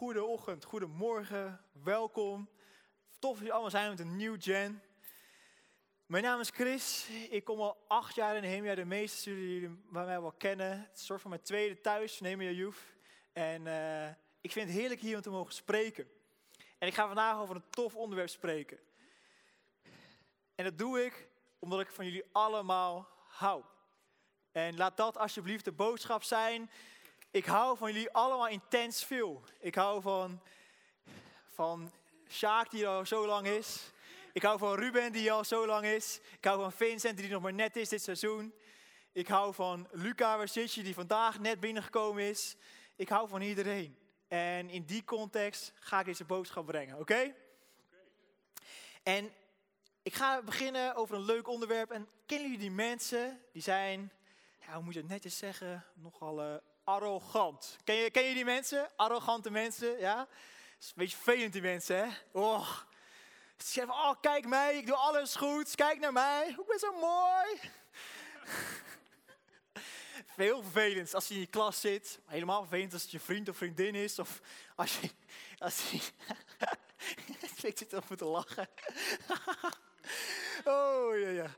goede ochtend, goedemorgen, welkom. Tof dat jullie allemaal zijn met een nieuw gen. Mijn naam is Chris. Ik kom al acht jaar in Nehemia. De meeste jullie bij mij wel kennen. Het is soort van mijn tweede thuis, Nehemia Youth. En uh, ik vind het heerlijk hier om te mogen spreken. En ik ga vandaag over een tof onderwerp spreken. En dat doe ik omdat ik van jullie allemaal hou. En laat dat alsjeblieft de boodschap zijn ik hou van jullie allemaal intens veel. Ik hou van, van Sjaak, die al zo lang is. Ik hou van Ruben, die al zo lang is. Ik hou van Vincent, die nog maar net is dit seizoen. Ik hou van Luca, waar zit je, die vandaag net binnengekomen is. Ik hou van iedereen. En in die context ga ik deze boodschap brengen, oké? En ik ga beginnen over een leuk onderwerp. En kennen jullie die mensen? Die zijn, ja, hoe moet je het netjes zeggen, nogal uh, arrogant. Ken je, je die mensen? Arrogante mensen, ja? is een beetje vervelend die mensen, hè? Oh. Ze zeggen oh kijk mij, ik doe alles goed, kijk naar mij, ik ben zo mooi. Veel vervelend als je in je klas zit. Helemaal vervelend als het je vriend of vriendin is. Of als je... Als je ik zit er te lachen. oh, ja, ja.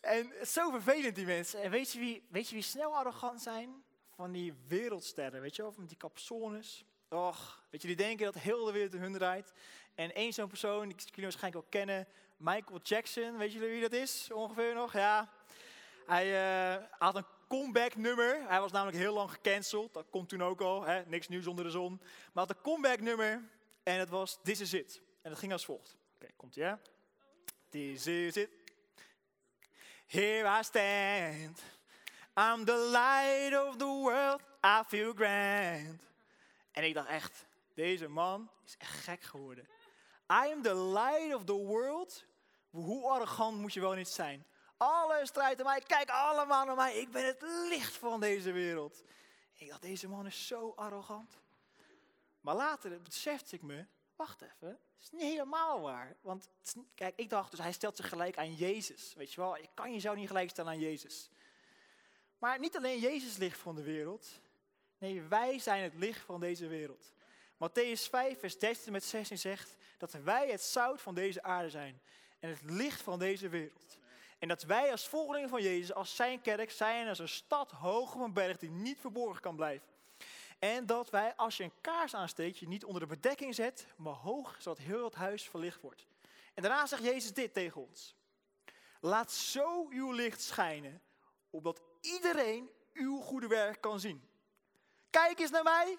En zo vervelend die mensen. En weet je wie, weet je wie snel arrogant zijn? Van die wereldsterren, weet je wel, van die capsones. Och, weet je, die denken dat heel de wereld hun draait. En één zo'n persoon, die jullie waarschijnlijk ook kennen, Michael Jackson, weet jullie wie dat is ongeveer nog? Ja. Hij uh, had een comeback nummer. Hij was namelijk heel lang gecanceld. Dat komt toen ook al, hè? niks nieuws onder de zon. Maar had een comeback nummer en het was This Is It. En dat ging als volgt. Oké, komt ie? This is it. Here I stand. I'm the light of the world, I feel grand. En ik dacht echt, deze man is echt gek geworden. I am the light of the world. Hoe arrogant moet je wel niet zijn? Alles draait om mij, kijk allemaal naar mij. Ik ben het licht van deze wereld. Ik dacht, deze man is zo arrogant. Maar later besefte ik me, wacht even, het is niet helemaal waar. Want kijk, ik dacht dus, hij stelt zich gelijk aan Jezus. Weet je wel, je kan jezelf niet gelijk stellen aan Jezus. Maar niet alleen Jezus licht van de wereld. Nee, wij zijn het licht van deze wereld. Matthäus 5, vers 13 met 16 zegt dat wij het zout van deze aarde zijn. En het licht van deze wereld. En dat wij als volgelingen van Jezus, als zijn kerk, zijn als een stad hoog op een berg die niet verborgen kan blijven. En dat wij, als je een kaars aansteekt, je niet onder de bedekking zet, maar hoog, zodat heel het huis verlicht wordt. En daarna zegt Jezus dit tegen ons. Laat zo uw licht schijnen, opdat iedereen uw goede werk kan zien. Kijk eens naar mij.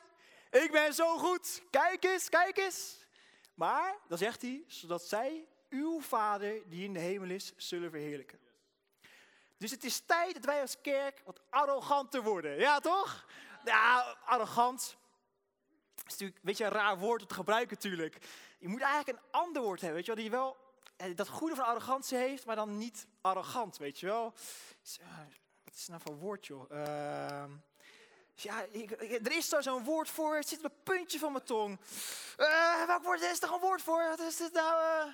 Ik ben zo goed. Kijk eens, kijk eens. Maar, dan zegt hij, zodat zij uw Vader die in de hemel is, zullen verheerlijken. Dus het is tijd dat wij als kerk wat arroganter worden. Ja, toch? Ja, arrogant. Dat is natuurlijk weet je, een raar woord om te gebruiken natuurlijk. Je moet eigenlijk een ander woord hebben, weet je wel, die wel eh, dat goede van arrogantie heeft, maar dan niet arrogant, weet je wel wat is nou voor woord, joh? Uh, ja, ik, er is daar zo'n woord voor. Het zit op het puntje van mijn tong. Uh, welk woord is er een woord voor? Wat is dit nou? Uh?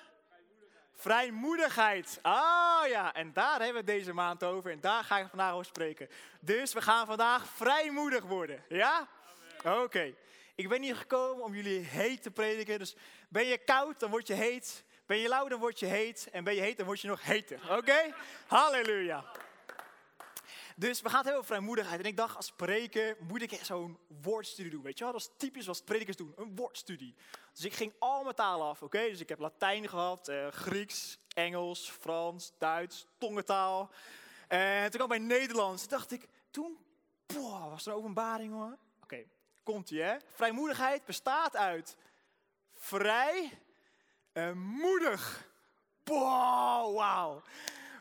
Vrijmoedigheid. Ah ja, en daar hebben we het deze maand over. En daar ga ik vandaag over spreken. Dus we gaan vandaag vrijmoedig worden. Ja? Oké. Ik ben hier gekomen om jullie heet te prediken. Dus ben je koud, dan word je heet. Ben je lauw, dan word je heet. En ben je heet, dan word je nog heter. Oké? Halleluja. Dus we gaan het hebben over vrijmoedigheid. En ik dacht, als spreker moet ik zo'n woordstudie doen. Weet je wel, dat is typisch wat predikers doen, een woordstudie. Dus ik ging al mijn talen af, oké? Dus ik heb Latijn gehad, eh, Grieks, Engels, Frans, Duits, tongentaal. En toen kwam bij Nederlands. dacht ik, toen boah, was er een openbaring hoor. Oké, komt ie hè. Vrijmoedigheid bestaat uit vrij en moedig. Wow, wauw.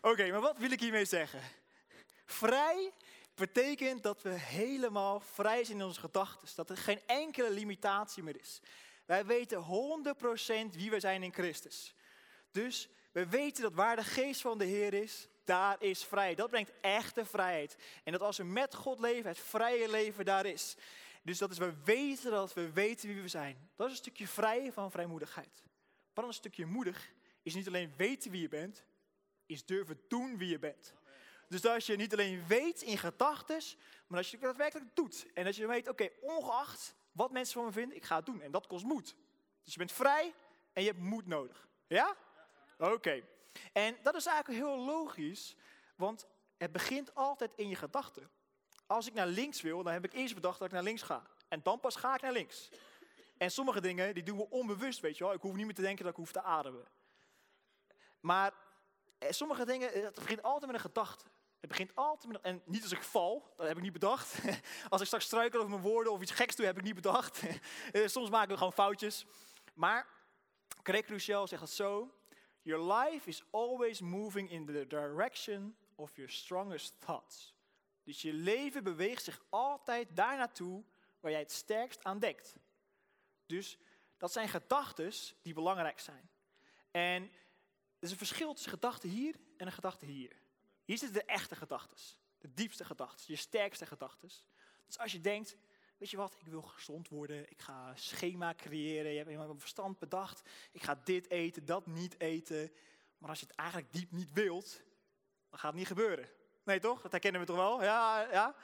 Oké, maar wat wil ik hiermee zeggen? Vrij betekent dat we helemaal vrij zijn in onze gedachten. Dat er geen enkele limitatie meer is. Wij weten 100% wie we zijn in Christus. Dus we weten dat waar de geest van de Heer is, daar is vrij. Dat brengt echte vrijheid. En dat als we met God leven, het vrije leven daar is. Dus dat is, we weten dat we weten wie we zijn. Dat is een stukje vrij van vrijmoedigheid. Maar een stukje moedig is niet alleen weten wie je bent, is durven doen wie je bent. Dus als je niet alleen weet in gedachten, maar als je het daadwerkelijk doet. En dat je weet, oké, ongeacht wat mensen van me vinden, ik ga het doen. En dat kost moed. Dus je bent vrij en je hebt moed nodig. Ja? Oké. En dat is eigenlijk heel logisch, want het begint altijd in je gedachten. Als ik naar links wil, dan heb ik eerst bedacht dat ik naar links ga. En dan pas ga ik naar links. En sommige dingen, die doen we onbewust, weet je wel. Ik hoef niet meer te denken dat ik hoef te ademen. Maar eh, sommige dingen, eh, het begint altijd met een gedachte. Het begint altijd en niet als ik val, dat heb ik niet bedacht. Als ik straks struikel over mijn woorden of iets geks doe, heb ik niet bedacht. Eh, soms maken we gewoon foutjes. Maar Craig Rochelle zegt het zo. Your life is always moving in the direction of your strongest thoughts. Dus je leven beweegt zich altijd daar naartoe waar jij het sterkst aan denkt. Dus dat zijn gedachten die belangrijk zijn. En er is een verschil tussen gedachten hier en een gedachte hier. Hier zitten de echte gedachten, de diepste gedachten, je sterkste gedachten. Dus als je denkt, weet je wat, ik wil gezond worden, ik ga schema creëren, je hebt in mijn verstand bedacht, ik ga dit eten, dat niet eten. Maar als je het eigenlijk diep niet wilt, dan gaat het niet gebeuren. Nee toch? Dat herkennen we toch wel? Ja, ja.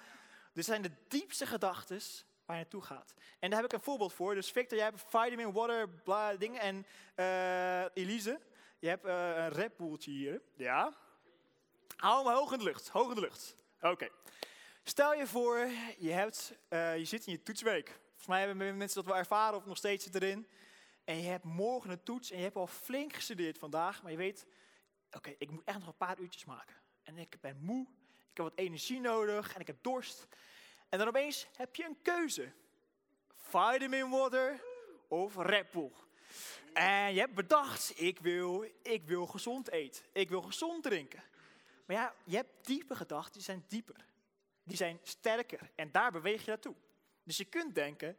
Dit zijn de diepste gedachten waar je naartoe gaat. En daar heb ik een voorbeeld voor. Dus Victor, jij hebt vitamin, water, bla, dingen. En uh, Elise, je hebt uh, een Red Bulltje hier. Ja. Hou hem hoog in de lucht. Hoog in de lucht. Oké. Stel je voor, je, hebt, uh, je zit in je toetsweek. Volgens mij hebben mensen dat wel ervaren of nog steeds zit erin. En je hebt morgen een toets en je hebt al flink gestudeerd vandaag. Maar je weet, oké, ik moet echt nog een paar uurtjes maken. En ik ben moe, ik heb wat energie nodig en ik heb dorst. En dan opeens heb je een keuze. Vitamin water of Red Bull. En je hebt bedacht, ik wil, ik wil gezond eten. Ik wil gezond drinken. Maar ja, je hebt diepe gedachten, die zijn dieper. Die zijn sterker. En daar beweeg je naartoe. Dus je kunt denken,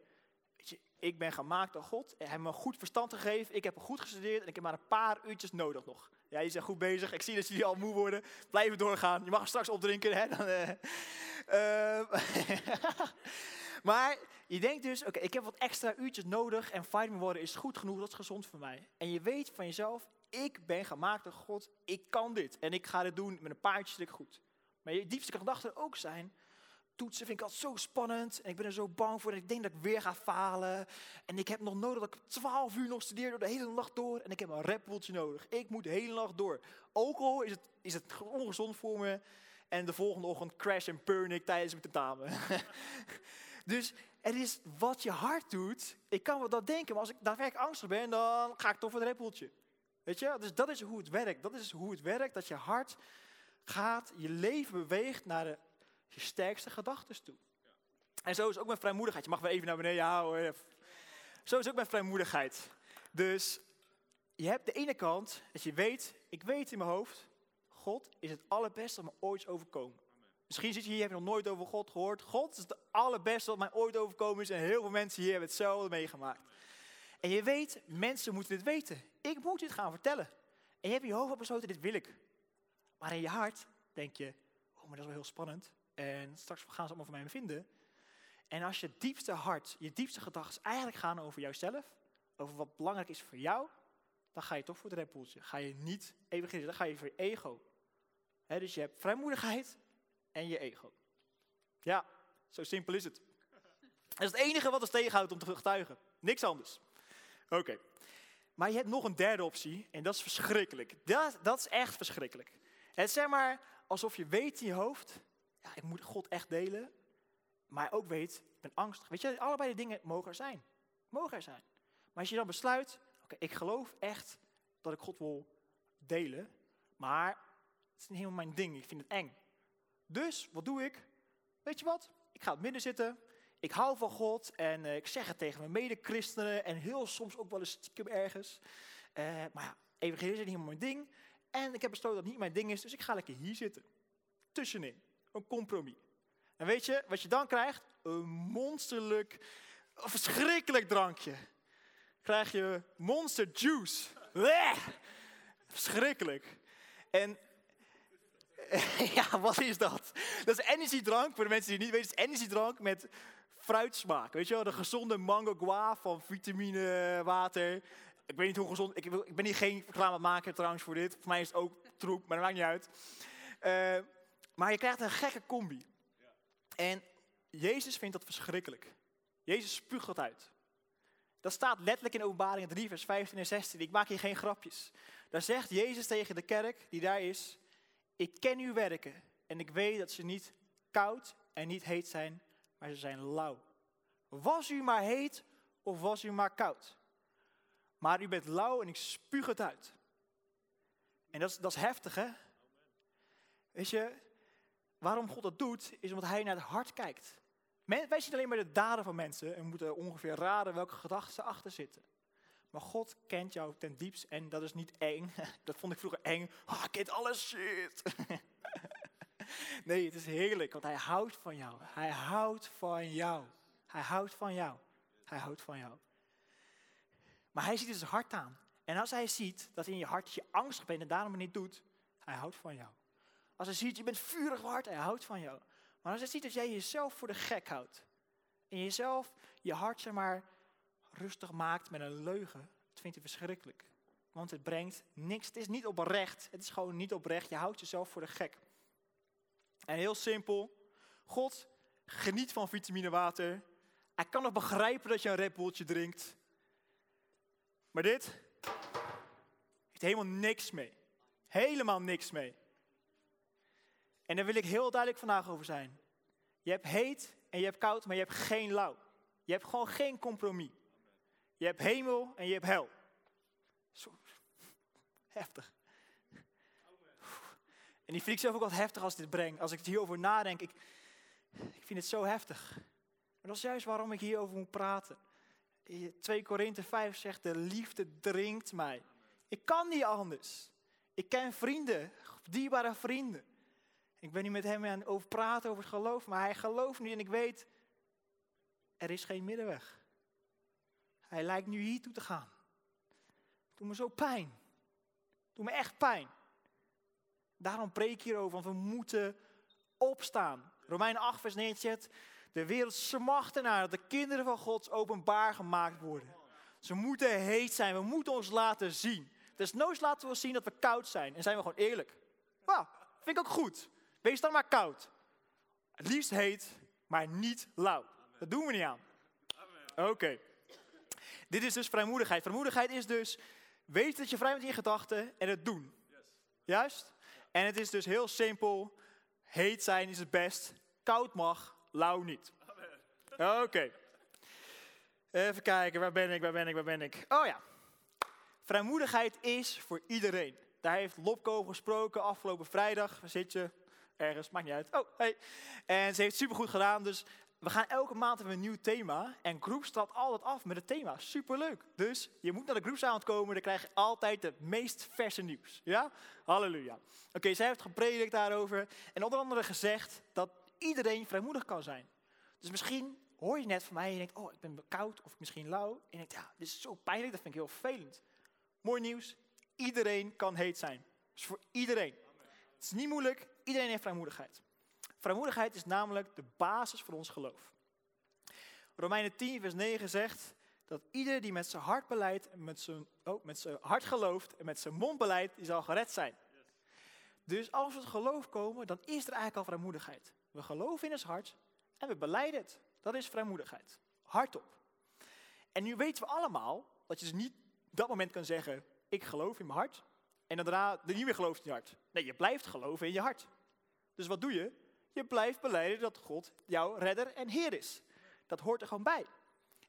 je, ik ben gemaakt door God. Hij heeft me een goed verstand gegeven. Ik heb goed gestudeerd en ik heb maar een paar uurtjes nodig nog. Ja, je bent goed bezig. Ik zie dat jullie al moe worden. Blijven doorgaan. Je mag straks opdrinken. Hè? Dan, uh, maar je denkt dus, oké, ik heb wat extra uurtjes nodig en vitamin worden is goed genoeg, dat is gezond voor mij. En je weet van jezelf, ik ben gemaakt door God, ik kan dit. En ik ga dit doen met een paar uurtjes ik goed. Maar je diepste gedachten ook zijn, toetsen vind ik altijd zo spannend. En ik ben er zo bang voor. En ik denk dat ik weer ga falen. En ik heb nog nodig dat ik 12 uur nog studeer door de hele nacht door. En ik heb een Red nodig. Ik moet de hele nacht door. Ook al is het, is het ongezond voor me. En de volgende ochtend crash en ik tijdens mijn tentamen. dus het is wat je hart doet. Ik kan wel dat denken. Maar als ik daadwerkelijk angstig ben, dan ga ik toch voor het Red Weet je? Dus dat is hoe het werkt. Dat is hoe het werkt. Dat je hart gaat, je leven beweegt naar de je sterkste gedachten toe. En zo is ook met vrijmoedigheid. Je mag wel even naar beneden houden. Zo is ook met vrijmoedigheid. Dus je hebt de ene kant dat je weet, ik weet in mijn hoofd, God is het allerbeste wat me ooit overkomen. Misschien zit je hier, heb je nog nooit over God gehoord. God is het allerbeste wat mij ooit overkomen is. En heel veel mensen hier hebben hetzelfde meegemaakt. En je weet, mensen moeten dit weten. Ik moet dit gaan vertellen. En je hebt je hoofd besloten, dit wil ik. Maar in je hart denk je, oh, maar dat is wel heel spannend. En straks gaan ze allemaal van mij vinden. En als je diepste hart, je diepste gedachten eigenlijk gaan over jouzelf, over wat belangrijk is voor jou, dan ga je toch voor het repulsje. Ga je niet evangeliseren, dan ga je voor je ego. dus je hebt vrijmoedigheid en je ego. Ja, zo simpel is het. Dat is het enige wat ons tegenhoudt om te getuigen. Niks anders. Oké. Maar je hebt nog een derde optie en dat is verschrikkelijk. Dat, dat is echt verschrikkelijk. Het is zeg maar alsof je weet in je hoofd, ik moet God echt delen. Maar ook weet, ik ben angstig. Weet je, allebei die dingen mogen er zijn. Mogen er zijn. Maar als je dan besluit, oké, ik geloof echt dat ik God wil delen. Maar het is niet helemaal mijn ding, ik vind het eng. Dus, wat doe ik? Weet je wat? Ik ga het midden zitten. Ik hou van God en uh, ik zeg het tegen mijn mede-christenen en heel soms ook wel eens stiekem ergens. Uh, maar ja, evangelie is niet mijn ding. En ik heb besloten dat het niet mijn ding is, dus ik ga lekker hier zitten. Tussenin een compromis. En weet je wat je dan krijgt? Een monsterlijk, verschrikkelijk drankje. Krijg je monster juice. Verschrikkelijk. En ja, wat is dat? Dat is energiedrank, voor de mensen die het niet weten, is energiedrank met fruitsmaak. Weet je wel, de gezonde mango guava van vitamine, water. Ik weet niet hoe gezond, ik, ik ben hier geen reclame maken trouwens voor dit. Voor mij is het ook troep, maar dat maakt niet uit. Uh, maar je krijgt een gekke combi. En Jezus vindt dat verschrikkelijk. Jezus spuugt dat uit. Dat staat letterlijk in openbaring 3, vers 15 en 16. Ik maak hier geen grapjes. Daar zegt Jezus tegen de kerk die daar is, ik ken uw werken en ik weet dat ze niet koud en niet heet zijn, maar ze zijn lauw. Was u maar heet of was u maar koud? Maar u bent lauw en ik spuug het uit. En dat is, dat is heftig, hè? Weet je, waarom God dat doet, is omdat hij naar het hart kijkt. wij zien alleen maar de daden van mensen en moeten ongeveer raden welke gedachten achter zitten. Maar God kent jou ten diepst en dat is niet eng. Dat vond ik vroeger eng. Oh, ik kent alles shit. Nee, het is heerlijk, want hij houdt van jou. Hij houdt van jou. Hij houdt van jou. Hij houdt van jou. Maar hij ziet dus het hart aan. En als hij ziet dat in je hart je angstig bent en daarom het niet doet, hij houdt van jou. Als hij ziet, je bent vurig hard, hij houdt van jou. Maar als hij ziet dat jij jezelf voor de gek houdt. En jezelf je hart, zeg maar, rustig maakt met een leugen. Dat vindt hij verschrikkelijk. Want het brengt niks. Het is niet oprecht. Het is gewoon niet oprecht. Je houdt jezelf voor de gek. En heel simpel. God geniet van vitaminewater. Hij kan nog begrijpen dat je een Red drinkt. Maar dit heeft helemaal niks mee. Helemaal niks mee. En daar wil ik heel duidelijk vandaag over zijn. Je hebt heet en je hebt koud, maar je hebt geen lauw. Je hebt gewoon geen compromis. Je hebt hemel en je hebt hel. Heftig. En die vind ik zelf ook wat heftig als ik dit breng. Als ik het hierover nadenk, ik, ik vind het zo heftig. Maar dat is juist waarom ik hierover moet praten. 2 Korinthe 5 zegt, de liefde dringt mij. Ik kan niet anders. Ik ken vrienden, dierbare vrienden. Ik ben nu met hem aan over praten over het geloof, maar hij gelooft nu en ik weet, er is geen middenweg. Hij lijkt nu hier toe te gaan. Doe me zo pijn. Doe me echt pijn. Daarom preek ik hierover, want we moeten opstaan. Romein 8, vers 9 zegt, de wereld smacht ernaar dat de kinderen van God openbaar gemaakt worden. Ze moeten heet zijn, we moeten ons laten zien. Nooit laten we zien dat we koud zijn en zijn we gewoon eerlijk. Nou, vind ik ook goed. Wees dan maar koud. Het liefst heet, maar niet lauw. Dat doen we niet aan. Oké. Dit is dus vrijmoedigheid. Vrijmoedigheid is dus weten dat je vrij bent in gedachten en het doen. Juist? En het is dus heel simpel. Heet zijn is het best. Koud mag, lauw niet. Oké. Even kijken, waar ben ik, waar ben ik, waar ben ik? Oh ja. Vrijmoedigheid is voor iedereen. Daar heeft Lopko gesproken afgelopen vrijdag. Waar zit je? Ergens, maakt niet uit. Oh, hey. En ze heeft supergoed gedaan, dus we gaan elke maand hebben een nieuw thema. En groep staat altijd af met het thema. Superleuk. Dus je moet naar de groepsavond komen. Dan krijg je altijd het meest verse nieuws. Ja? Halleluja. Oké, zij heeft gepredikt daarover. En onder andere gezegd dat iedereen vrijmoedig kan zijn. Dus misschien hoor je net van mij en je denkt, oh, ik ben koud of misschien lauw. En je denkt, ja, dit is zo pijnlijk, dat vind ik heel vervelend. Mooi nieuws, iedereen kan heet zijn. Dus voor iedereen. Het is niet moeilijk, iedereen heeft vrijmoedigheid. Vrijmoedigheid is namelijk de basis voor ons geloof. Romeinen 10, vers 9 zegt dat ieder die met zijn hart beleidt, met zijn, oh, met zijn hart gelooft en met zijn mond beleidt, die zal gered zijn. Dus als we het geloof komen, dan is er eigenlijk al vrijmoedigheid. We geloven in ons hart en we beleiden het. Dat is vrijmoedigheid. Hardop. En nu weten we allemaal dat je dus niet dat moment kan zeggen, ik geloof in mijn hart. En daarna er niet meer gelooft in je hart. Nee, je blijft geloven in je hart. Dus wat doe je? Je blijft beleiden dat God jouw redder en Heer is. Dat hoort er gewoon bij.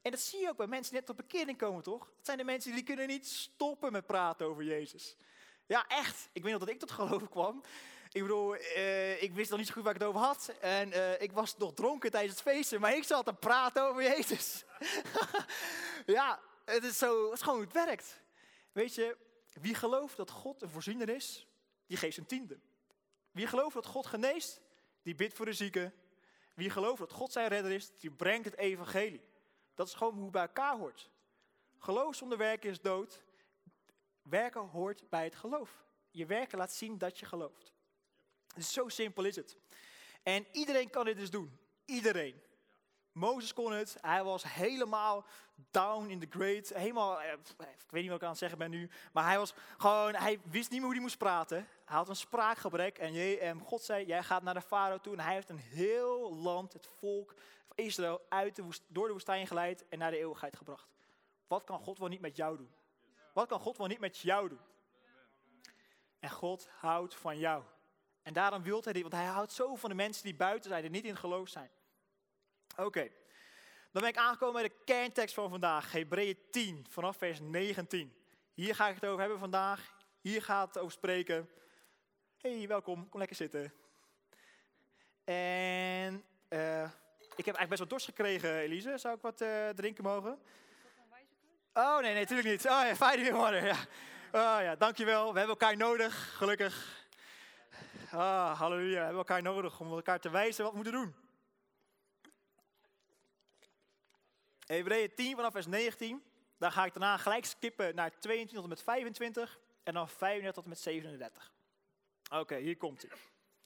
En dat zie je ook bij mensen die net tot bekering komen, toch? Dat zijn de mensen die kunnen niet stoppen met praten over Jezus. Ja, echt. Ik weet nog dat ik tot geloof kwam. Ik bedoel, uh, ik wist nog niet zo goed waar ik het over had. En uh, ik was nog dronken tijdens het feesten, maar ik zat te praten over Jezus. ja, het is, zo, het is gewoon hoe het werkt. Weet je, wie gelooft dat God een voorziener is, die geeft zijn tiende. Wie gelooft dat God geneest, die bidt voor de zieken. Wie gelooft dat God zijn redder is, die brengt het evangelie. Dat is gewoon hoe bij elkaar hoort. Geloof zonder werken is dood. Werken hoort bij het geloof. Je werken laat zien dat je gelooft. Dus zo simpel is het. En iedereen kan dit dus doen. Iedereen. Mozes kon het. Hij was helemaal down in the great. Helemaal, eh, ik weet niet wat ik aan het zeggen ben nu. Maar hij was gewoon, hij wist niet meer hoe hij moest praten. Hij had een spraakgebrek. En God zei, jij gaat naar de farao toe. En hij heeft een heel land, het volk, Israël uit de woest, door de woestijn geleid en naar de eeuwigheid gebracht. Wat kan God wel niet met jou doen? Wat kan God wel niet met jou doen? En God houdt van jou. En daarom wil hij dit, want hij houdt zo van de mensen die buiten zijn, die niet in geloof zijn. Oké, dan ben ik aangekomen bij de kerntekst van vandaag, Hebreeën 10, vanaf vers 19. Hier ga ik het over hebben vandaag. Hier gaat het over spreken. Hey, welkom, kom lekker zitten. En uh, ik heb eigenlijk best wel dorst gekregen, Elise. Zou ik wat uh, drinken mogen? Oh, nee, nee, natuurlijk niet. Oh ja, fijn water, ja. Oh ja, dankjewel. We hebben elkaar nodig, gelukkig. Ah, halleluja. We hebben elkaar nodig om elkaar te wijzen wat we moeten doen. Hebreeën 10 vanaf vers 19. Dan ga ik daarna gelijk skippen naar 22 tot en met 25. En dan 35 tot en met 37. Oké, hier komt hij.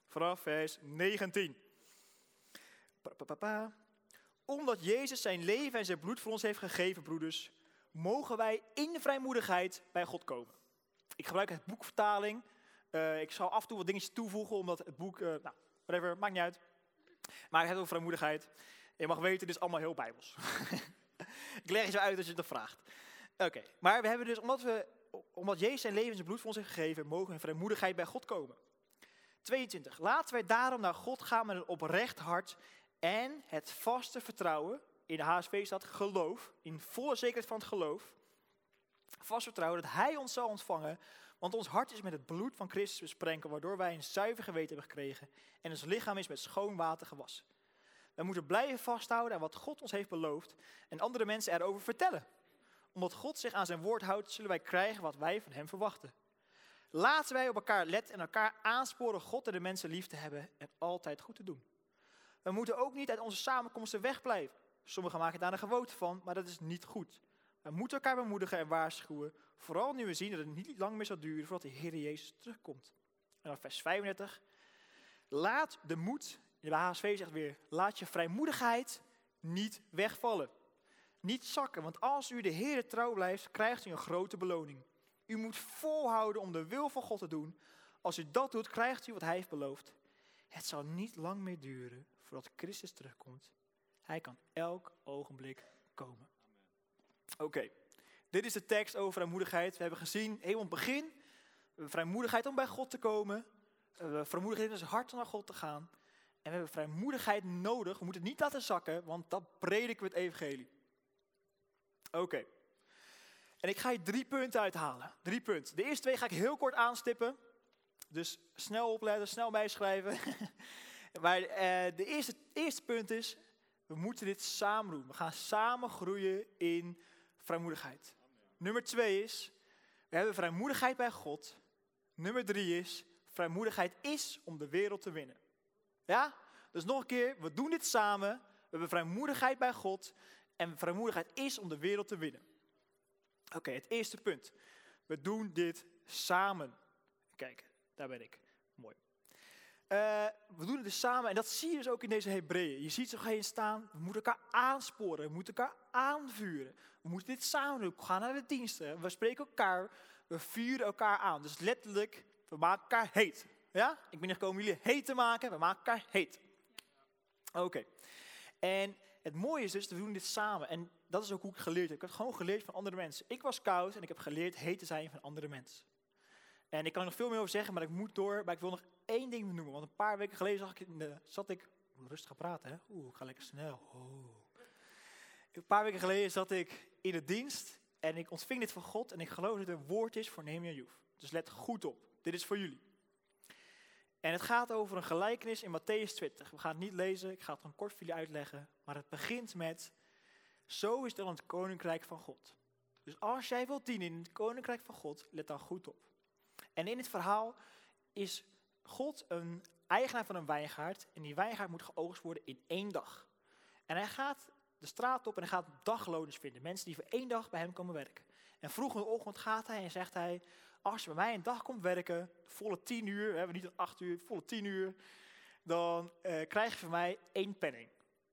Vanaf vers 19. Pa, pa, pa, Omdat Jezus zijn leven en zijn bloed voor ons heeft gegeven, broeders, mogen wij in vrijmoedigheid bij God komen. Ik gebruik het boekvertaling. Uh, ik zal af en toe wat dingetjes toevoegen, omdat het boek, uh, nou, whatever, maakt niet uit. Maar heb over vrijmoedigheid. Je mag weten, dit is allemaal heel bijbels. ik leg je zo uit als je het vraagt. Oké, maar we hebben dus, omdat, we, omdat Jezus zijn leven en zijn bloed voor ons heeft gegeven, mogen we in vrijmoedigheid bij God komen. 22. Laten wij daarom naar God gaan met een oprecht hart en het vaste vertrouwen, in de HSV staat geloof, in volle zekerheid van het geloof, vast vertrouwen dat Hij ons zal ontvangen, want ons hart is met het bloed van Christus besprenkeld, waardoor wij een zuiver geweten hebben gekregen en ons lichaam is met schoon water gewassen. We moeten blijven vasthouden aan wat God ons heeft beloofd en andere mensen erover vertellen. Omdat God zich aan zijn woord houdt, zullen wij krijgen wat wij van hem verwachten. Laten wij op elkaar letten en elkaar aansporen God en de mensen lief te hebben en altijd goed te doen. We moeten ook niet uit onze samenkomsten wegblijven. Sommigen maken daar een gewoonte van, maar dat is niet goed. We moeten elkaar bemoedigen en waarschuwen, vooral nu we zien dat het niet lang meer zal duren voordat de Heer Jezus terugkomt. En dan vers 35. Laat de moed, de HSV zegt weer, laat je vrijmoedigheid niet wegvallen. Niet zakken, want als u de Heer trouw blijft, krijgt u een grote beloning. U moet volhouden om de wil van God te doen. Als u dat doet, krijgt u wat hij heeft beloofd. Het zal niet lang meer duren voordat Christus terugkomt. Hij kan elk ogenblik komen. Oké, dit is de tekst over vrijmoedigheid. We hebben gezien, helemaal begin, hebben vrijmoedigheid om bij God te komen. Hebben vrijmoedigheid in ons hart naar God te gaan. En we hebben vrijmoedigheid nodig. We moeten het niet laten zakken, want dat prediken we het evangelie. Oké. En ik ga je drie punten uithalen. Drie punten. De eerste twee ga ik heel kort aanstippen. Dus snel opletten, snel bijschrijven. maar eh, de eerste, eerste punt is, we moeten dit samen doen. We gaan samen groeien in vrijmoedigheid. Nummer twee is, we hebben vrijmoedigheid bij God. Nummer drie is, vrijmoedigheid is om de wereld te winnen. Ja? Dus nog een keer, we doen dit samen. We hebben vrijmoedigheid bij God. En vrijmoedigheid is om de wereld te winnen. Oké, het eerste punt. We doen dit samen. Kijk, daar ben ik. Mooi. Uh, we doen het dus samen en dat zie je dus ook in deze Hebreeën. Je ziet ze heen staan, we moeten elkaar aansporen, we moeten elkaar aanvuren. We moeten dit samen doen, we gaan naar de diensten, we spreken elkaar, we vuren elkaar aan. Dus letterlijk, we maken elkaar heet. Ja? Ik ben hier gekomen jullie heet te maken, we maken elkaar heet. Oké. En het mooie is dus, we doen dit samen. En dat is ook hoe ik geleerd heb. Ik heb gewoon geleerd van andere mensen. Ik was koud en ik heb geleerd heet te zijn van andere mensen. En ik kan er nog veel meer over zeggen, maar ik moet door. Maar ik wil nog één ding noemen. Want een paar weken geleden zag ik zat ik... Rustig praten, hè? Oeh, ik ga lekker snel. Oh. Een paar weken geleden zat ik in de dienst. En ik ontving dit van God. En ik geloof dat het een woord is voor Nehemia Joef. Dus let goed op. Dit is voor jullie. En het gaat over een gelijkenis in Matthäus 20. We gaan het niet lezen, ik ga het gewoon kort voor jullie uitleggen. Maar het begint met, zo is dan het koninkrijk van God. Dus als jij wilt dienen in het koninkrijk van God, let dan goed op. En in het verhaal is God een eigenaar van een wijngaard. En die wijngaard moet geoogst worden in één dag. En hij gaat de straat op en hij gaat dagloners vinden. Mensen die voor één dag bij hem komen werken. En vroeg in de ochtend gaat hij en zegt hij, als je bij mij een dag komt werken, volle tien uur, we niet acht uur, volle tien uur, dan uh, krijg je van mij één penning.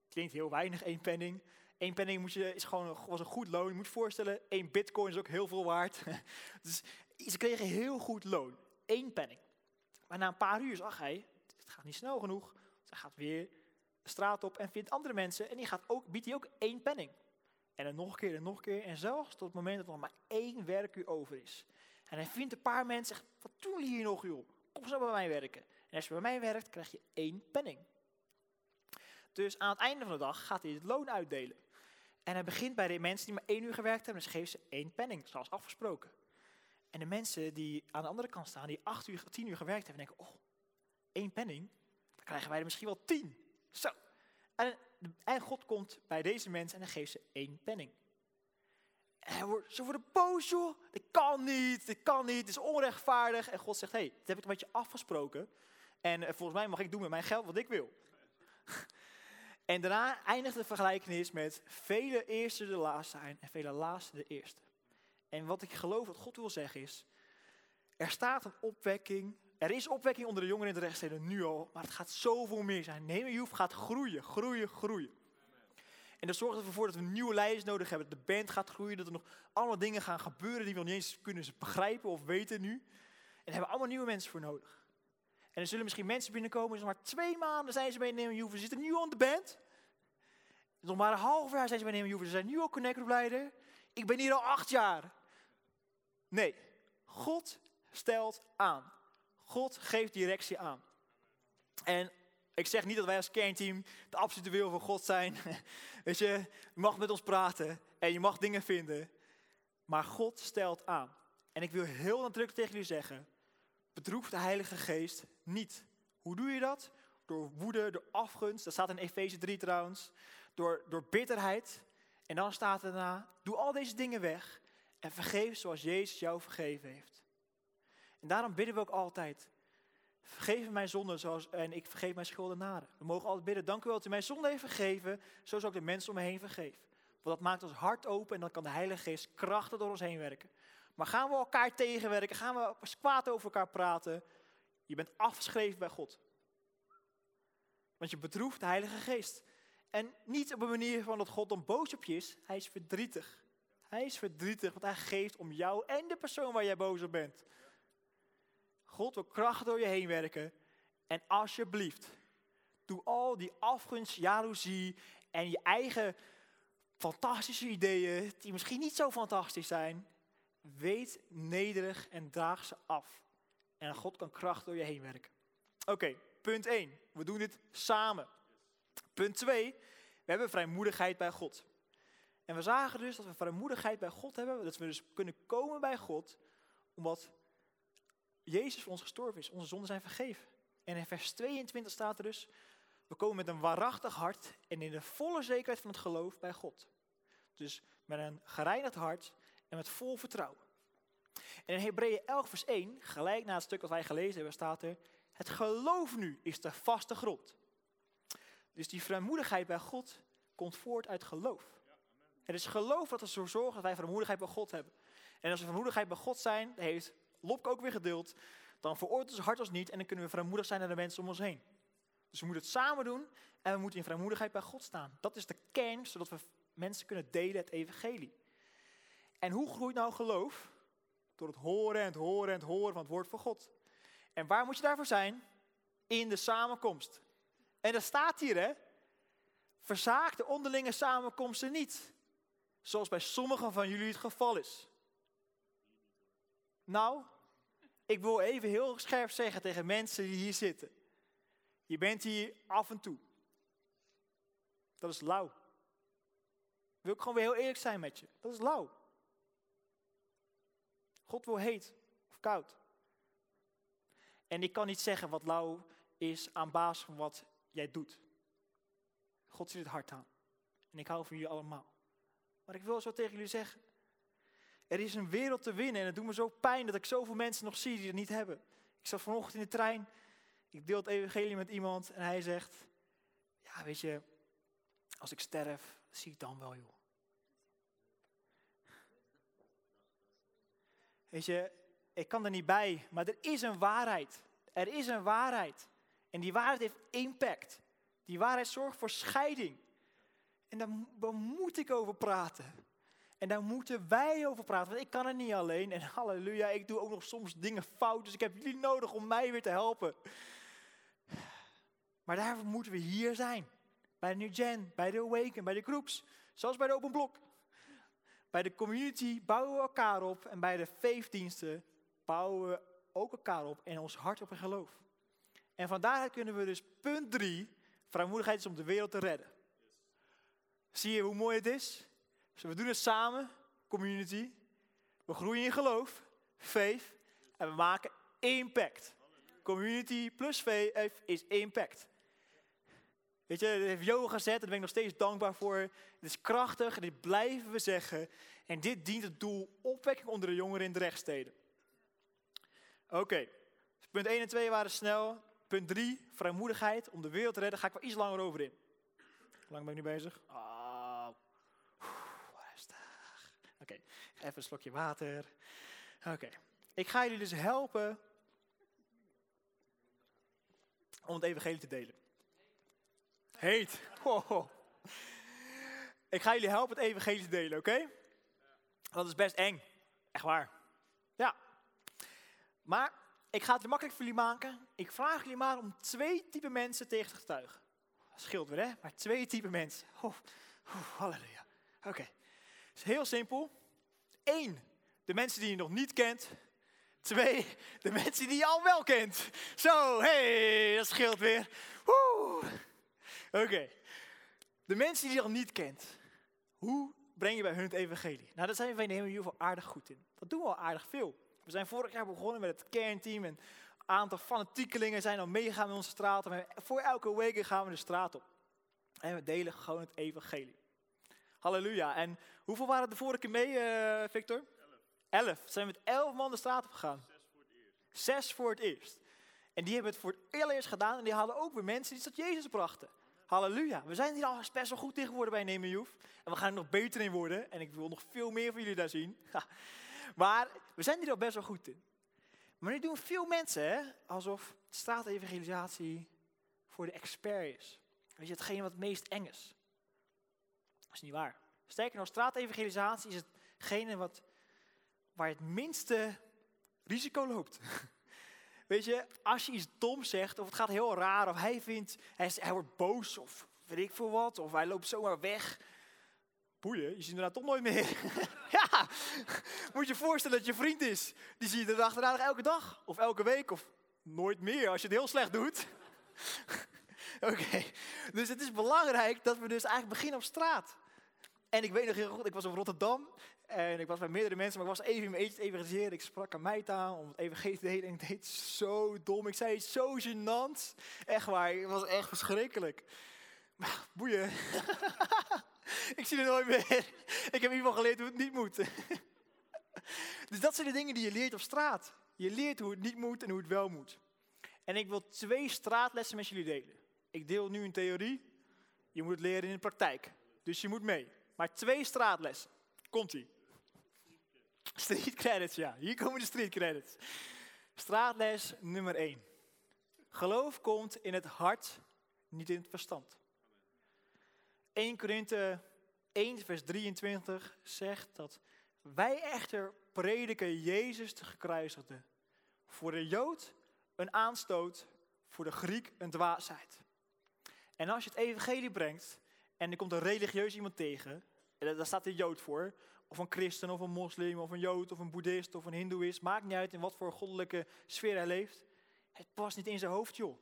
Klinkt heel weinig, één penning. Eén penning moet je, is gewoon, was een goed loon. Je moet je voorstellen, één bitcoin is ook heel veel waard. dus ze kregen heel goed loon. Eén penning. Maar na een paar uur zag hij, het gaat niet snel genoeg. Ze gaat weer de straat op en vindt andere mensen en die gaat ook, biedt die ook één penning. En dan nog een keer en nog een keer. En zelfs tot het moment dat er nog maar één werkuur over is. En hij vindt een paar mensen wat doen jullie hier nog joh? Kom zo bij mij werken. En als je bij mij werkt, krijg je één penning. Dus aan het einde van de dag gaat hij het loon uitdelen. En hij begint bij de mensen die maar één uur gewerkt hebben, dus geeft ze één penning, zoals afgesproken. En de mensen die aan de andere kant staan, die acht uur, tien uur gewerkt hebben, denken, oh, één penning, dan krijgen wij er misschien wel tien. Zo. En, en God komt bij deze mensen en dan geeft ze één penning. En wordt, ze worden boos, joh. Dit kan niet, dit kan niet, dit is onrechtvaardig. En God zegt, hé, hey, dit heb ik met je afgesproken. En eh, volgens mij mag ik doen met mijn geld wat ik wil. En daarna eindigt de vergelijkenis met vele eerste de laatste zijn en vele laatste de eerste. En wat ik geloof wat God wil zeggen is, er staat een opwekking, er is opwekking onder de jongeren in de rechtssteden nu al, maar het gaat zoveel meer zijn. Nee, Joef gaat groeien, groeien, groeien. En dat zorgt ervoor dat we nieuwe leiders nodig hebben, dat de band gaat groeien, dat er nog allemaal dingen gaan gebeuren die we nog niet eens kunnen begrijpen of weten nu. En daar hebben we allemaal nieuwe mensen voor nodig. En er zullen misschien mensen binnenkomen, dus maar twee maanden zijn ze bij Neem Juve, ze zitten nu al in de band. Nog maar een half jaar zijn ze bij Neem Juve, ze zijn nu al Connect leider. Ik ben hier al acht jaar. Nee, God stelt aan. God geeft directie aan. En ik zeg niet dat wij als kernteam de absolute wil van God zijn. Weet je, je mag met ons praten en je mag dingen vinden. Maar God stelt aan. En ik wil heel nadrukkelijk tegen jullie zeggen, bedroef de Heilige Geest niet. Hoe doe je dat? Door woede, door afgunst, dat staat in Efeze 3 trouwens, door, door bitterheid. En dan staat er daarna, doe al deze dingen weg en vergeef zoals Jezus jou vergeven heeft. En daarom bidden we ook altijd, vergeef mijn zonde zoals, en ik vergeef mijn schuldenaren. We mogen altijd bidden, dank u wel dat u mijn zonde heeft vergeven, zo zal ik de mensen om me heen vergeven. Want dat maakt ons hart open en dan kan de Heilige Geest krachtig door ons heen werken. Maar gaan we elkaar tegenwerken? Gaan we kwaad over elkaar praten? Je bent afgeschreven bij God. Want je bedroeft de Heilige Geest. En niet op een manier van dat God dan boos op je is. Hij is verdrietig. Hij is verdrietig, want hij geeft om jou en de persoon waar jij boos op bent. God wil kracht door je heen werken. En alsjeblieft, doe al die afgunst, jaloezie en je eigen fantastische ideeën, die misschien niet zo fantastisch zijn, Weet nederig en draag ze af. En God kan kracht door je heen werken. Oké, punt 1. We doen dit samen. Punt 2. We hebben vrijmoedigheid bij God. En we zagen dus dat we vrijmoedigheid bij God hebben. Dat we dus kunnen komen bij God. Omdat Jezus voor ons gestorven is. Onze zonden zijn vergeven. En in vers 22 staat er dus. We komen met een waarachtig hart en in de volle zekerheid van het geloof bij God. Dus met een gereinigd hart en met vol vertrouwen. En in Hebreeën 11 vers 1, gelijk na het stuk dat wij gelezen hebben, staat er, het geloof nu is de vaste grond. Dus die vrijmoedigheid bij God komt voort uit geloof. Het is geloof dat ervoor zorgt dat wij vrijmoedigheid bij God hebben. En als we vrijmoedigheid bij God zijn, heeft Lopke ook weer gedeeld, dan veroordeelt ons hart ons niet en dan kunnen we vrijmoedig zijn naar de mensen om ons heen. Dus we moeten het samen doen en we moeten in vrijmoedigheid bij God staan. Dat is de kern, zodat we mensen kunnen delen het evangelie. En hoe groeit nou geloof? Door het horen en het horen en het horen van het woord van God. En waar moet je daarvoor zijn? In de samenkomst. En dat staat hier, hè? Verzaak de onderlinge samenkomsten niet. Zoals bij sommigen van jullie het geval is. Nou, ik wil even heel scherp zeggen tegen mensen die hier zitten. Je bent hier af en toe. Dat is lauw. Wil ik gewoon weer heel eerlijk zijn met je. Dat is lauw. God wil heet of koud. En ik kan niet zeggen wat lauw is aan basis van wat jij doet. God ziet het hart aan. En ik hou van jullie allemaal. Maar ik wil zo tegen jullie zeggen. Er is een wereld te winnen en het doet me zo pijn dat ik zoveel mensen nog zie die het niet hebben. Ik zat vanochtend in de trein, ik deel het evangelie met iemand en hij zegt, ja weet je, als ik sterf, zie ik dan wel joh. Weet je, ik kan er niet bij, maar er is een waarheid. Er is een waarheid. En die waarheid heeft impact. Die waarheid zorgt voor scheiding. En daar, moet ik over praten. En daar moeten wij over praten. Want ik kan het niet alleen. En halleluja, ik doe ook nog soms dingen fout. Dus ik heb jullie nodig om mij weer te helpen. Maar daarvoor moeten we hier zijn. Bij de New Gen, bij de Awaken, bij de Groups, zoals bij de Open Blok. Bij de community bouwen we elkaar op en bij de feestdiensten bouwen we ook elkaar op en ons hart op een geloof. En vandaar kunnen we dus punt drie, vrijmoedigheid is om de wereld te redden. Zie je hoe mooi het is? Dus we doen het samen, community. We groeien in geloof, faith, en we maken impact. Community plus faith is impact. Weet je, dat heeft Jo gezet, daar ben ik nog steeds dankbaar voor. Het is krachtig en dit blijven we zeggen. En dit dient het doel opwekking onder de jongeren in de rechtssteden. Oké, dus punt 1 en 2 waren snel. Punt 3, vrijmoedigheid om de wereld te redden. Ga ik wel iets langer over in. Hoe lang ben ik nu bezig? Oh, even een slokje water. Oké, ik ga jullie dus helpen om het evangelie te delen. Heet. Oh. Ik ga jullie helpen het evangelie te delen, oké? Dat is best eng. Echt waar. Ja. Maar ik ga het makkelijk voor jullie maken. Ik vraag jullie maar om twee type mensen tegen te getuigen. Dat scheelt weer, hè? Maar twee type mensen. Halleluja. Oké. Het is heel simpel. Eén, de mensen die je nog niet kent. Twee, de mensen die je al wel kent. Zo, hey, dat scheelt weer. Oké. De mensen die je al niet kent. Hoe breng je bij hun het evangelie? Nou, daar zijn wij in ieder geval aardig goed in. Dat doen we al aardig veel. We zijn vorig jaar begonnen met het kernteam. En een aantal fanatiekelingen zijn al meegegaan in onze straat. Voor elke week gaan we de straat op. En we delen gewoon het evangelie. Halleluja. En hoeveel waren er de vorige keer mee, uh, Victor? Elf. Elf. Zijn we met elf man de straat op gegaan? Zes voor het eerst. Zes voor het eerst. En die hebben het voor het allereerst gedaan. En die hadden ook weer mensen die tot Jezus brachten. Halleluja. We zijn hier al best wel goed in geworden bij Nemen Joef. En we gaan er nog beter in worden. En ik wil nog veel meer van jullie daar zien. maar we zijn hier al best wel goed in. Maar nu doen veel mensen hè, alsof straatevangelisatie voor de expert is. Weet je, hetgeen wat het meest eng is. Dat is niet waar. Sterker nog, straatevangelisatie is hetgene wat, waar het minste risico loopt. Weet je, als je iets dom zegt, of het gaat heel raar, of hij vindt, hij, hij wordt boos, of weet ik veel wat, of hij loopt zomaar weg. Boeien, je ziet hem daarna toch nooit meer. ja, moet je voorstellen dat je vriend is. Die zie je achterna elke dag, of elke week, of nooit meer als je het heel slecht doet. Oké, dus het is belangrijk dat we dus eigenlijk beginnen op straat. En ik weet nog heel goed, ik was op Rotterdam en ik was bij meerdere mensen, maar ik was even in mijn eentje evangeliseren. Ik sprak aan mij aan om het evangelie te delen en ik deed zo dom. Ik zei zo gênant. Echt waar, het was echt verschrikkelijk. Maar boeien. ik zie het nooit meer. Ik heb in ieder geval geleerd hoe het niet moet. dus dat zijn de dingen die je leert op straat. Je leert hoe het niet moet en hoe het wel moet. En ik wil twee straatlessen met jullie delen. Ik deel nu een theorie. Je moet het leren in de praktijk. Dus je moet mee. Maar twee straatlessen. Komt-ie. Street credits, ja. Hier komen de street credits. Straatles nummer 1. Geloof komt in het hart, niet in het verstand. 1 Korinthe 1 vers 23 zegt dat wij echter prediken Jezus de gekruisigde. Voor de Jood een aanstoot, voor de Griek een dwaasheid. En als je het evangelie brengt en er komt een religieus iemand tegen, daar staat de Jood voor, of een christen, of een moslim, of een jood, of een boeddhist, of een hindoeïst. Maakt niet uit in wat voor goddelijke sfeer hij leeft. Het past niet in zijn hoofd, joh.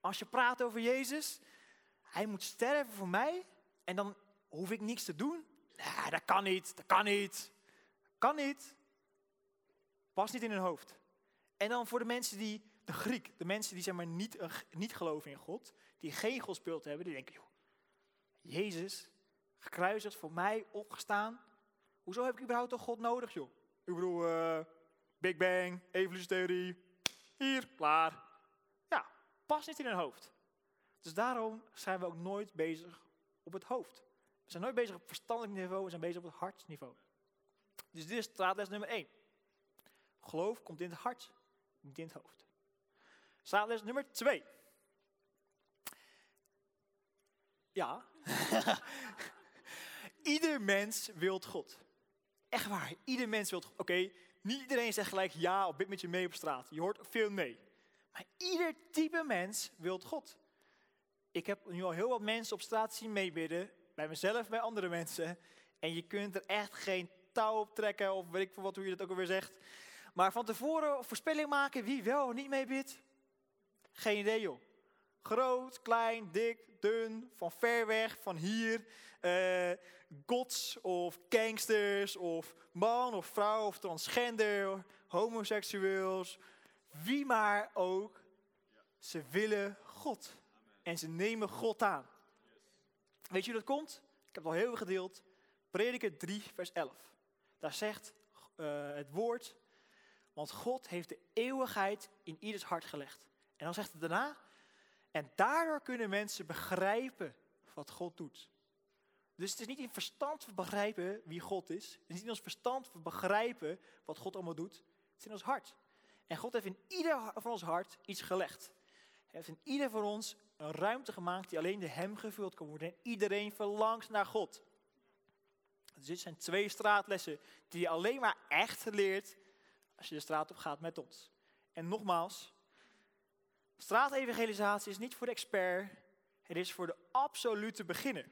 Als je praat over Jezus, hij moet sterven voor mij en dan hoef ik niks te doen. Nee, dat kan niet, dat kan niet. Kan niet. Past niet in hun hoofd. En dan voor de mensen die, de Griek, de mensen die zeg maar niet, niet geloven in God, die geen godsbeeld hebben, die denken, joh, Jezus, gekruisigd voor mij, opgestaan, Hoezo heb ik überhaupt toch God nodig, joh? Ik bedoel, uh, Big Bang, evolutietheorie, hier, klaar. Ja, past niet in hun hoofd. Dus daarom zijn we ook nooit bezig op het hoofd. We zijn nooit bezig op verstandelijk niveau, we zijn bezig op het hartsniveau. Dus dit is straatles nummer 1. Geloof komt in het hart, niet in het hoofd. Straatles nummer 2. Ja. Ieder mens wilt God. Echt waar, ieder mens wil Oké, niet iedereen zegt gelijk ja of bid je mee op straat. Je hoort veel nee. Maar ieder type mens wil God. ik heb nu al heel wat mensen op straat zien meebidden, bij mezelf, bij andere mensen. En je kunt er echt geen touw op trekken, of weet ik veel wat, hoe je dat ook alweer zegt. Maar van tevoren voorspelling maken wie wel of niet meebidt, geen idee joh. Groot, klein, dik, dun, van ver weg, van hier. Uh, gods of gangsters of man of vrouw of transgender, homoseksueels. Wie maar ook. Ze willen God. En ze nemen God aan. Weet je hoe dat komt? Ik heb het al heel veel gedeeld. Prediker 3, vers 11. Daar zegt uh, het woord, want God heeft de eeuwigheid in ieders hart gelegd. En dan zegt het daarna, en daardoor kunnen mensen begrijpen wat God doet. Dus het is niet in verstand begrijpen wie God is. Het is niet in ons verstand begrijpen wat God allemaal doet. Het is in ons hart. En God heeft in ieder van ons hart iets gelegd. Hij heeft in ieder van ons een ruimte gemaakt die alleen de hem gevuld kan worden. En iedereen verlangt naar God. Dus dit zijn twee straatlessen die je alleen maar echt leert als je de straat op gaat met ons. En nogmaals, straatevangelisatie is niet voor de expert, het is voor de absolute beginner.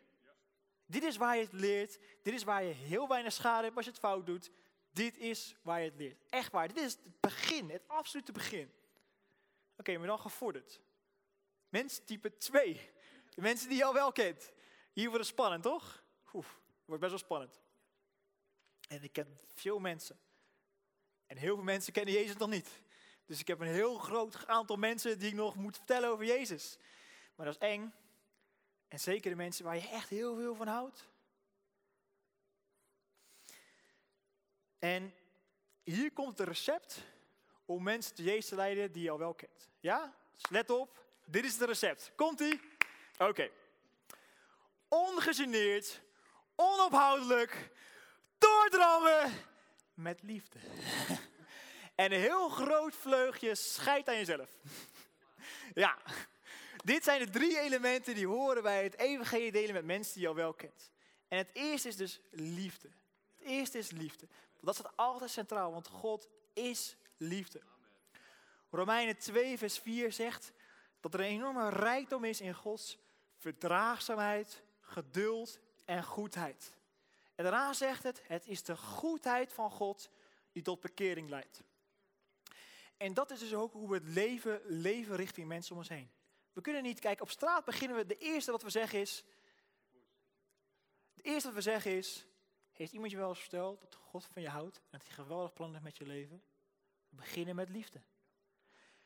Dit is waar je het leert, dit is waar je heel weinig schade hebt als je het fout doet. Dit is waar je het leert. Echt waar, dit is het begin, het absolute begin. Oké, maar dan gevorderd. Menstype 2. De mensen die je al wel kent. Hier wordt het spannend, toch? Oef, wordt best wel spannend. En ik ken veel mensen. En heel veel mensen kennen Jezus nog niet. Dus ik heb een heel groot aantal mensen die ik nog moet vertellen over Jezus. Maar dat is eng. En zeker de mensen waar je echt heel veel van houdt. En hier komt het recept om mensen tot Jezus te leiden die je al wel kent. Ja? Dus let op, dit is het recept. Komt-ie? Oké. Ongegeneerd, onophoudelijk, doordrammen met liefde. en een heel groot vleugje scheid aan jezelf. ja, dit zijn de drie elementen die horen bij het evangelie delen met mensen die al wel kent. En het eerste is dus liefde. Het eerste is liefde. Dat staat altijd centraal, want God is liefde. Romeinen 2, vers 4 zegt dat er een enorme rijkdom is in Gods verdraagzaamheid, geduld en goedheid. En daarna zegt het, het is de goedheid van God die tot bekering leidt. En dat is dus ook hoe we het leven leven richting mensen om ons heen. We kunnen niet, kijken op straat beginnen we, de eerste wat we zeggen is, het eerste wat we zeggen is, heeft iemand je wel eens verteld dat God van je houdt en dat hij geweldig plan heeft met je leven? We beginnen met liefde.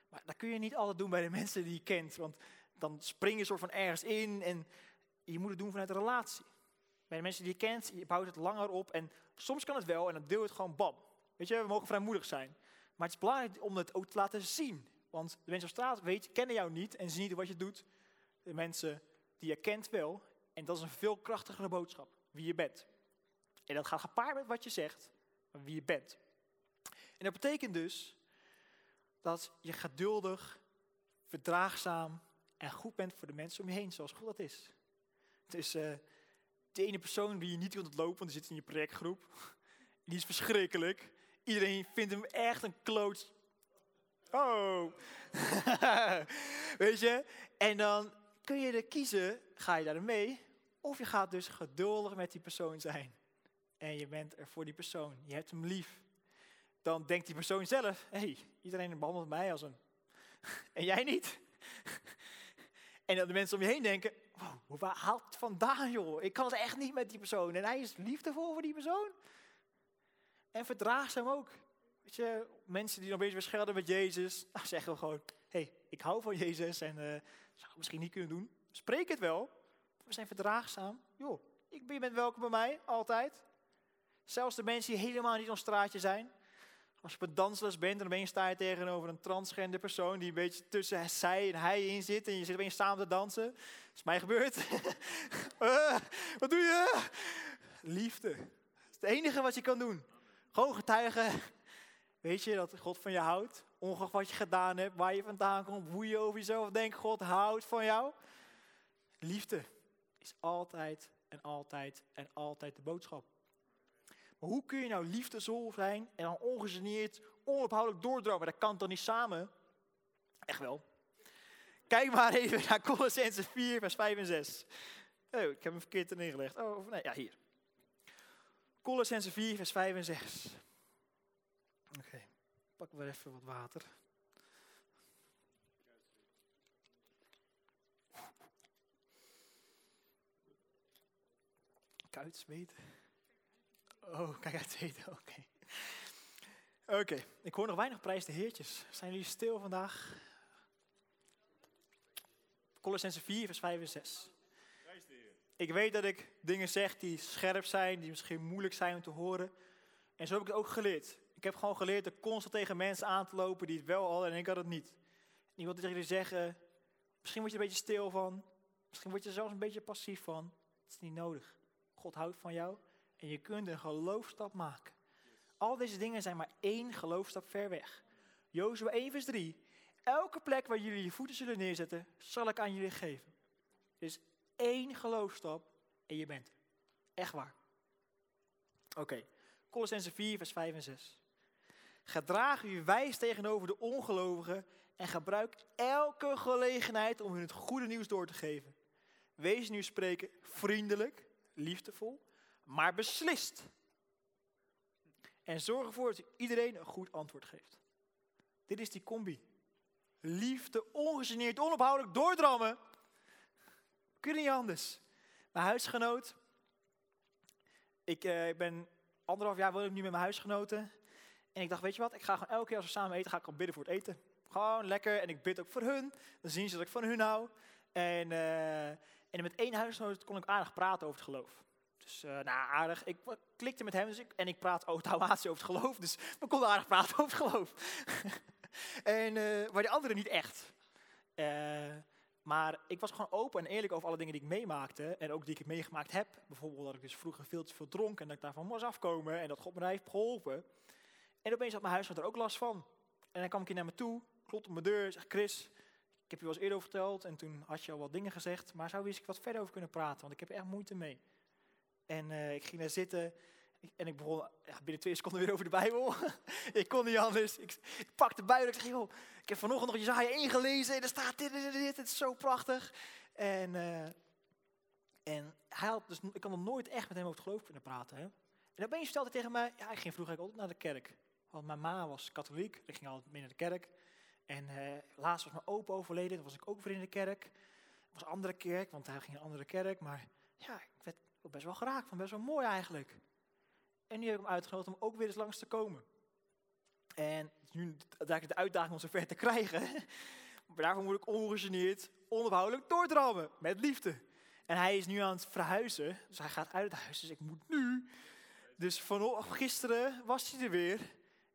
Maar dat kun je niet altijd doen bij de mensen die je kent, want dan spring je soort van ergens in en je moet het doen vanuit een relatie. Bij de mensen die je kent, je bouwt het langer op en soms kan het wel en dan deel je het gewoon bam. Weet je, we mogen vrijmoedig zijn. Maar het is belangrijk om het ook te laten zien. Want de mensen op straat weet, kennen jou niet en zien niet wat je doet. De mensen die je kent wel. En dat is een veel krachtigere boodschap, wie je bent. En dat gaat gepaard met wat je zegt, maar wie je bent. En dat betekent dus dat je geduldig, verdraagzaam en goed bent voor de mensen om je heen, zoals God dat is. Dus uh, de ene persoon die je niet kunt ontlopen, want die zit in je projectgroep, die is verschrikkelijk. Iedereen vindt hem echt een kloot. Oh. Weet je? En dan kun je er kiezen, ga je daar mee? Of je gaat dus geduldig met die persoon zijn. En je bent er voor die persoon. Je hebt hem lief. Dan denkt die persoon zelf, hey, iedereen behandelt mij als een... en jij niet. en dan de mensen om je heen denken, wow, waar haalt het vandaan joh? Ik kan het echt niet met die persoon. En hij is liefdevol voor die persoon. En verdraagzaam ook. Weet mensen die nog bezig schelden met Jezus, zeggen we gewoon, hey, ik hou van Jezus en uh, zou het misschien niet kunnen doen. Spreek het wel. We zijn verdraagzaam. Joh, ik, je bent welkom bij mij, altijd. Zelfs de mensen die helemaal niet ons straatje zijn. Als je op een dansles bent, ben je sta je tegenover een transgender persoon die een beetje tussen zij en hij in zit. En je zit opeens samen te dansen. Dat is mij gebeurd. uh, wat doe je? Liefde. Dat is het enige wat je kan doen. Gewoon getuigen. Weet je dat God van je houdt? Ongeacht wat je gedaan hebt, waar je vandaan komt, hoe je over jezelf denkt. God houdt van jou. Liefde is altijd en altijd en altijd de boodschap. Maar hoe kun je nou liefdevol zijn en dan ongegeneerd, onophoudelijk doordromen? Dat kan toch niet samen? Echt wel. Kijk maar even naar Colossense 4, vers 5 en 6. Oh, ik heb hem verkeerd neergelegd. Oh, nee, ja, hier. Colossense 4, vers 5 en 6. Oké, okay. pak weer even wat water. Kuit zweten. Oh, kijk uit zweten, oké. Oké, ik hoor nog weinig prijs de heertjes. Zijn jullie stil vandaag? Colossense 4, vers 5 en 6. Ik weet dat ik dingen zeg die scherp zijn, die misschien moeilijk zijn om te horen. En zo heb ik het ook geleerd. Ik heb gewoon geleerd er constant tegen mensen aan te lopen die het wel hadden en ik had het niet. En wilde tegen jullie zeggen, misschien word je er een beetje stil van. Misschien word je er zelfs een beetje passief van. Het is niet nodig. God houdt van jou en je kunt een geloofstap maken. Al deze dingen zijn maar één geloofstap ver weg. Jozua 1 vers 3. Elke plek waar jullie je voeten zullen neerzetten, zal ik aan jullie geven. Dus één geloofstap en je bent. Echt waar. Oké, okay. Colossense 4 vers 5 en 6. Gedraag u wijs tegenover de ongelovigen en gebruik elke gelegenheid om hun het goede nieuws door te geven. Wees nu spreken vriendelijk, liefdevol, maar beslist. En zorg ervoor dat iedereen een goed antwoord geeft. Dit is die combi. Liefde, ongegeneerd, onophoudelijk doordrammen. Kun je niet anders. Mijn huisgenoot. Ik uh, ben anderhalf jaar woon ik nu met mijn huisgenoten. En ik dacht, weet je wat, ik ga gewoon elke keer als we samen eten, ga ik gewoon bidden voor het eten. Gewoon lekker. En ik bid ook voor hun. Dan zien ze dat ik van hun hou. En, uh, en met één huisgenoot kon ik aardig praten over het geloof. Dus uh, nou, aardig. Ik klikte met hem dus en ik praat automatisch over het geloof. Dus we konden aardig praten over het geloof. en, uh, maar de anderen niet echt. Maar ik was gewoon open en eerlijk over alle dingen die ik meemaakte. En ook die ik meegemaakt heb. Bijvoorbeeld dat ik dus vroeger veel te veel dronk en dat ik daarvan moest afkomen. En dat God me heeft geholpen. En opeens had mijn huisgenoot er ook last van. En dan kwam ik hier naar me toe, klopt op mijn deur, zegt Chris, ik heb je wel eens eerder over verteld. En toen had je al wat dingen gezegd. Maar zou wist ik wat verder over kunnen praten, want ik heb er echt moeite mee. En uh, ik ging daar zitten en ik begon binnen twee seconden weer over de Bijbel. ik kon niet anders. Ik, pakte de Bijbel. Ik zeg, joh, ik heb vanochtend nog Jezaja 1 gelezen. En er staat dit, dit, dit, dit. Het is zo prachtig. En, uh, en hij had, dus, ik kan nog nooit echt met hem over het geloof kunnen praten. Hè. En opeens vertelde hij tegen mij, ja, ik ging vroeger altijd naar de kerk. Want mijn ma was katholiek. Ik ging altijd mee naar de kerk. En uh, laatst was mijn opa overleden. Toen was ik ook weer in de kerk. Het was een andere kerk, want hij ging een andere kerk. Maar ja, ik werd best wel geraakt van, best wel mooi eigenlijk. En nu heb ik hem uitgenodigd om ook weer eens langs te komen. En nu eigenlijk de uitdaging om zover te krijgen. Maar daarvoor moet ik ongegeneerd, onophoudelijk doordrammen met liefde. En hij is nu aan het verhuizen, dus hij gaat uit het huis, dus ik moet nu. Dus van gisteren was hij er weer.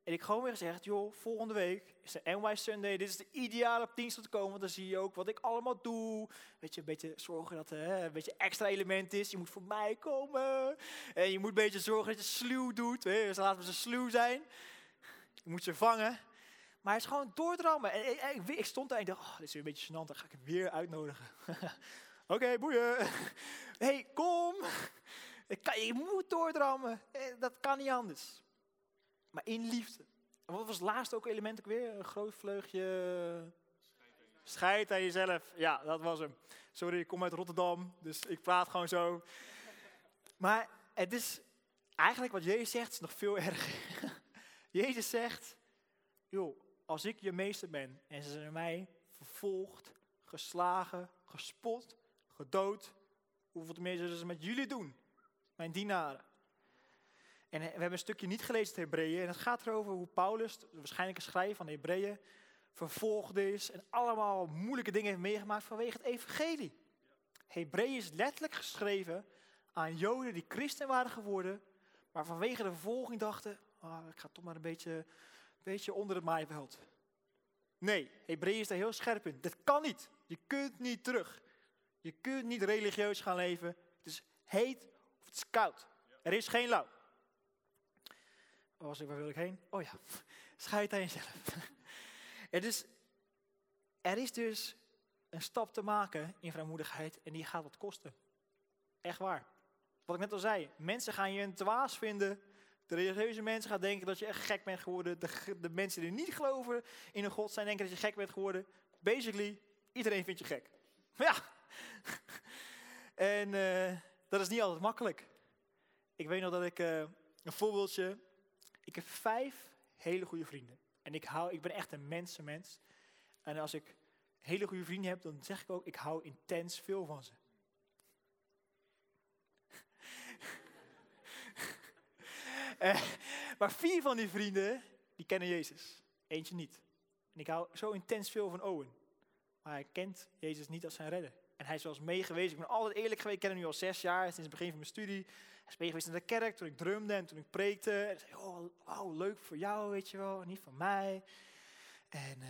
En ik gewoon weer gezegd, joh, volgende week is de NY Sunday. Dit is de ideale dienst om te komen. Want dan zie je ook wat ik allemaal doe. Weet je, een beetje zorgen dat er een beetje extra element is. Je moet voor mij komen. En je moet een beetje zorgen dat je sluw doet. Hè? Dus laten we ze sluw zijn. Je moet ze vangen. Maar het is gewoon doordrammen. En ik, stond daar en dacht, oh, dit is weer een beetje gênant. Dan ga ik hem weer uitnodigen. Oké, boeien. hey, kom. Je moet doordrammen. Eh, dat kan niet anders maar in liefde. En wat was het laatste ook element ook weer? Een groot vleugje... Scheid aan jezelf. Ja, dat was hem. Sorry, ik kom uit Rotterdam, dus ik praat gewoon zo. Maar het is eigenlijk wat Jezus zegt, is nog veel erger. Jezus zegt, joh, als ik je meester ben en ze zijn mij vervolgd, geslagen, gespot, gedood, hoeveel meer zullen ze met jullie doen? Mijn dienaren. En we hebben een stukje niet gelezen in Hebreeën. En het gaat erover hoe Paulus, de waarschijnlijke schrijver van Hebreeën, vervolgd is. En allemaal moeilijke dingen heeft meegemaakt vanwege het evangelie. Hebreeën is letterlijk geschreven aan Joden die christen waren geworden. Maar vanwege de vervolging dachten, oh, ik ga toch maar een beetje, een beetje onder het maaiveld. Nee, Hebreeën is daar heel scherp in. Dat kan niet. Je kunt niet terug. Je kunt niet religieus gaan leven. Het is heet of het is koud. Er is geen lauw. Was ik, waar wil ik heen? Oh ja, scheid aan jezelf. er, is, er is dus een stap te maken in vrijmoedigheid en die gaat wat kosten. Echt waar. Wat ik net al zei, mensen gaan je een dwaas vinden. De religieuze mensen gaan denken dat je echt gek bent geworden. De, de mensen die niet geloven in een God zijn denken dat je gek bent geworden. Basically, Iedereen vindt je gek. Maar ja, en eh, dat is niet altijd makkelijk. Ik weet nog dat ik, eh, een voorbeeldje, ik heb vijf hele goede vrienden. En ik, hou, ik ben echt een mensenmens. En als ik hele goede vrienden heb, dan zeg ik ook, ik hou intens veel van ze. Eh, maar vier van die vrienden, die kennen Jezus. Eentje niet. En ik hou zo intens veel van Owen. Maar hij kent Jezus niet als zijn redder. En hij is wel eens. Ik ben altijd eerlijk geweest. Ik ken hem nu al zes jaar, sinds het begin van mijn studie. Hij is meegeweest naar de kerk toen ik drumde en toen ik preekte. En zei, oh, wow, leuk voor jou, weet je wel, niet voor mij. En, uh,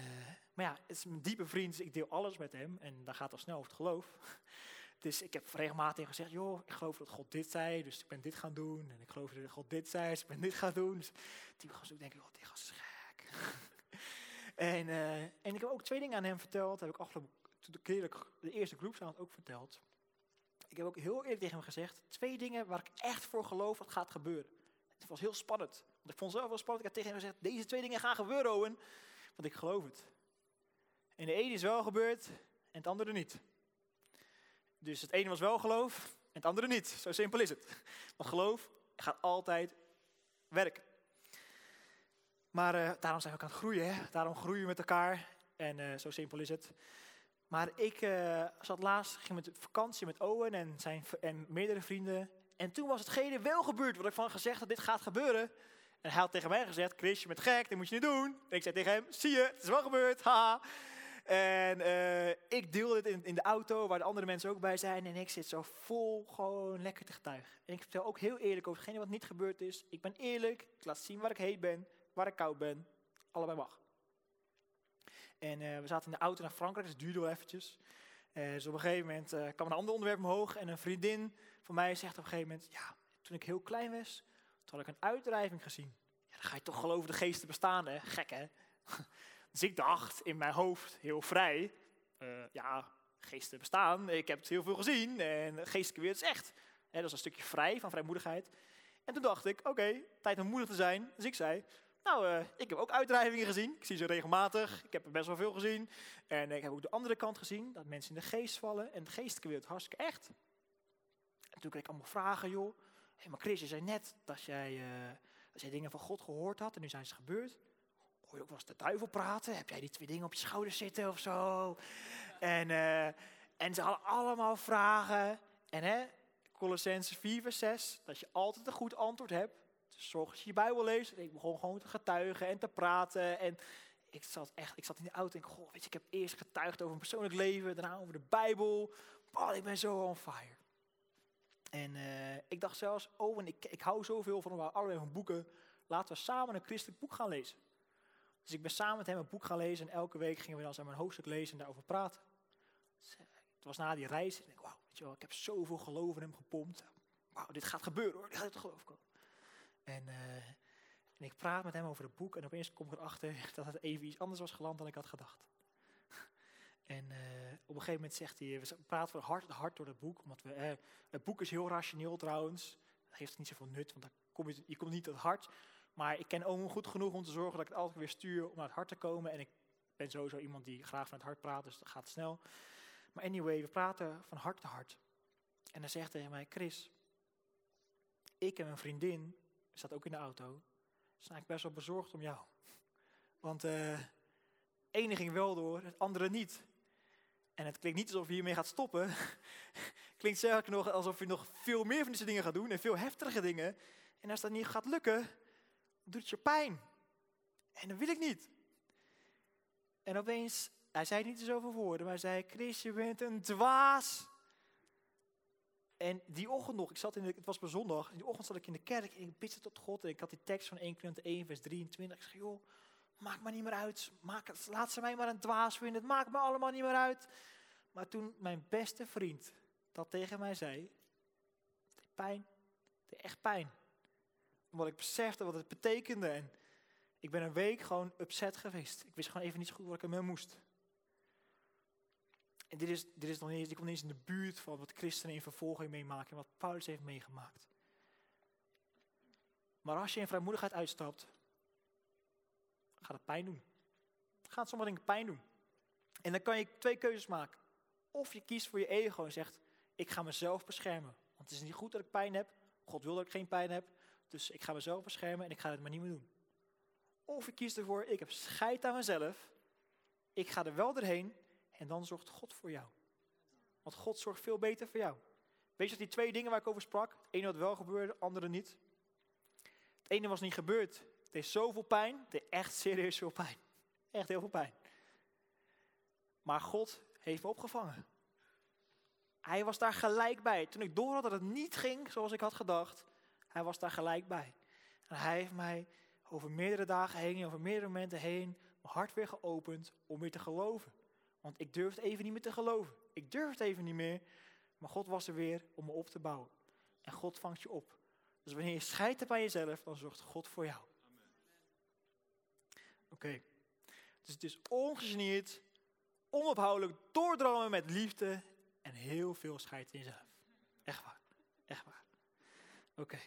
maar ja, het is mijn diepe vriend, dus ik deel alles met hem. En daar gaat al snel over het geloof. Dus ik heb regelmatig gezegd, joh, ik geloof dat God dit zei, dus ik ben dit gaan doen. En ik geloof dat God dit zei, dus ik ben dit gaan doen. Dus die gast ook denken, oh, die gast is gek. en, uh, en ik heb ook twee dingen aan hem verteld. Heb ik afgelopen keer de eerste groepsavond ook verteld. Ik heb ook heel eerlijk tegen hem gezegd, twee dingen waar ik echt voor geloof dat gaat gebeuren. Het was heel spannend. Want ik vond het zelf wel spannend. Ik heb tegen hem gezegd, deze twee dingen gaan gebeuren, Owen. Want ik geloof het. En de ene is wel gebeurd en het andere niet. Dus het ene was wel geloof en het andere niet. Zo simpel is het. Want geloof gaat altijd werken. Maar uh, daarom zijn we ook aan het groeien. Hè? Daarom groeien we met elkaar. En uh, zo simpel is het. Maar ik uh, zat laatst, ging met vakantie met Owen en, zijn, en meerdere vrienden. En toen was hetgene wel gebeurd wat ik van gezegd had, dit gaat gebeuren. En hij had tegen mij gezegd, Chris, je bent gek, dit moet je niet doen. En ik zei tegen hem, zie je, het is wel gebeurd, haha. En uh, ik deelde het in, in, de auto, waar de andere mensen ook bij zijn. En ik zit zo vol gewoon lekker te getuigen. En ik vertel ook heel eerlijk over hetgene wat niet gebeurd is. Ik ben eerlijk, ik laat zien waar ik heet ben, waar ik koud ben. Allebei mag. En uh, we zaten in de auto naar Frankrijk, dus duurde wel eventjes. Uh, dus op een gegeven moment uh, kwam een ander onderwerp omhoog. En een vriendin van mij zegt op een gegeven moment... Ja, toen ik heel klein was, toen had ik een uitdrijving gezien. Ja, dan ga je toch geloven de geesten bestaan, hè? Gek, hè? dus ik dacht in mijn hoofd, heel vrij... ja, geesten bestaan. Ik heb het heel veel gezien. En geestelijke wereld is echt. Dat is een stukje vrij, van vrijmoedigheid. En toen dacht ik, oké, tijd om moedig te zijn. Dus ik zei, nou, uh, ik heb ook uitdrijvingen gezien. Ik zie ze regelmatig. Ik heb er best wel veel gezien. En ik heb ook de andere kant gezien, dat mensen in de geest vallen. En de geestelijke wereld hartstikke echt. En toen kreeg ik allemaal vragen, joh. Hey, maar Chris, je zei net dat jij, uh, dat jij dingen van God gehoord had en nu zijn ze gebeurd. Hoor je ook wel eens de duivel praten? Heb jij die twee dingen op je schouders zitten of zo? En, uh, en ze hadden allemaal vragen. En hè, Colossense 4 vers 6, dat je altijd een goed antwoord hebt zorg als je je Bijbel leest. En ik begon gewoon te getuigen en te praten. En ik zat echt, ik zat in de auto en ik goh, weet je, ik heb eerst getuigd over mijn persoonlijk leven, daarna over de Bijbel. Oh, ik ben zo on fire. En uh, ik dacht zelfs, oh, en ik, ik hou zoveel van allerlei van boeken. Laten we samen een christelijk boek gaan lezen. Dus ik ben samen met hem een boek gaan lezen en elke week gingen we dan samen een hoofdstuk lezen en daarover praten. Dus, uh, het was na die reis en ik wow, weet je wel, ik heb zoveel geloof in hem gepompt. Wauw, dit gaat gebeuren hoor, dit gaat het geloof komen. En, uh, en, ik praat met hem over het boek en opeens kom ik erachter dat het even iets anders was geland dan ik had gedacht. en uh, op een gegeven moment zegt hij, we praten van hart door het boek. Omdat we, uh, het boek is heel rationeel trouwens. Dat heeft niet zoveel nut, want kom je, je komt niet tot het hart. Maar ik ken Oom goed genoeg om te zorgen dat ik het altijd weer stuur om naar het hart te komen. En ik ben sowieso iemand die graag van het hart praat, dus dat gaat snel. Maar anyway, we praten van hart tot hart. En dan zegt hij mij, Chris, ik en mijn vriendin staat ook in de auto, is eigenlijk best wel bezorgd om jou. Want uh, ene ging wel door, het andere niet. En het klinkt niet alsof je hiermee gaat stoppen. klinkt zelfs nog alsof je nog veel meer van deze dingen gaat doen en veel heftige dingen. En als dat niet gaat lukken, doet het je pijn. En dat wil ik niet. En opeens, hij zei niet zoveel woorden, maar hij zei, Chris, je bent een dwaas. En die ochtend nog, ik zat in de, het was bij zondag, die ochtend zat ik in de kerk en ik bidde tot God. En ik had die tekst van 1 Korinther 1 vers 23. Ik zei, joh, maakt me niet meer uit. Maak, laat ze mij maar een dwaas vinden. Het maakt me allemaal niet meer uit. Maar toen mijn beste vriend dat tegen mij zei, pijn. Deed echt pijn. Omdat ik besefte wat het betekende. En ik ben een week gewoon upset geweest. Ik wist gewoon even niet zo goed wat ik ermee moest. En dit is, dit is nog niet eens, ik kom niet eens in de buurt van wat christenen in vervolging meemaken en wat Paulus heeft meegemaakt. Maar als je in vrijmoedigheid uitstapt, gaat het pijn doen. Het gaat sommige dingen pijn doen. En dan kan je twee keuzes maken. Of je kiest voor je ego en zegt, ik ga mezelf beschermen. Want het is niet goed dat ik pijn heb. God wil dat ik geen pijn heb. Dus ik ga mezelf beschermen en ik ga het maar niet meer doen. Of je kiest ervoor, ik heb scheid aan mezelf. Ik ga er wel doorheen en dan zorgt God voor jou. Want God zorgt veel beter voor jou. Weet je dat die twee dingen waar ik over sprak? Het ene wel gebeurde, het andere niet. Het ene was niet gebeurd. Het deed zoveel pijn. Het echt serieus veel pijn. Echt heel veel pijn. Maar God heeft me opgevangen. Hij was daar gelijk bij. Toen ik door had dat het niet ging zoals ik had gedacht, hij was daar gelijk bij. En hij heeft mij over meerdere dagen heen, over meerdere momenten heen, mijn hart weer geopend om weer te geloven. Want ik durfde even niet meer te geloven. Ik durfde even niet meer. Maar God was er weer om me op te bouwen. En God vangt je op. Dus wanneer je scheidt hebt aan jezelf, dan zorgt God voor jou. Oké. Dus het is ongegeneerd, onophoudelijk doordromen met liefde en heel veel scheid in jezelf. Echt waar. Echt waar. Oké.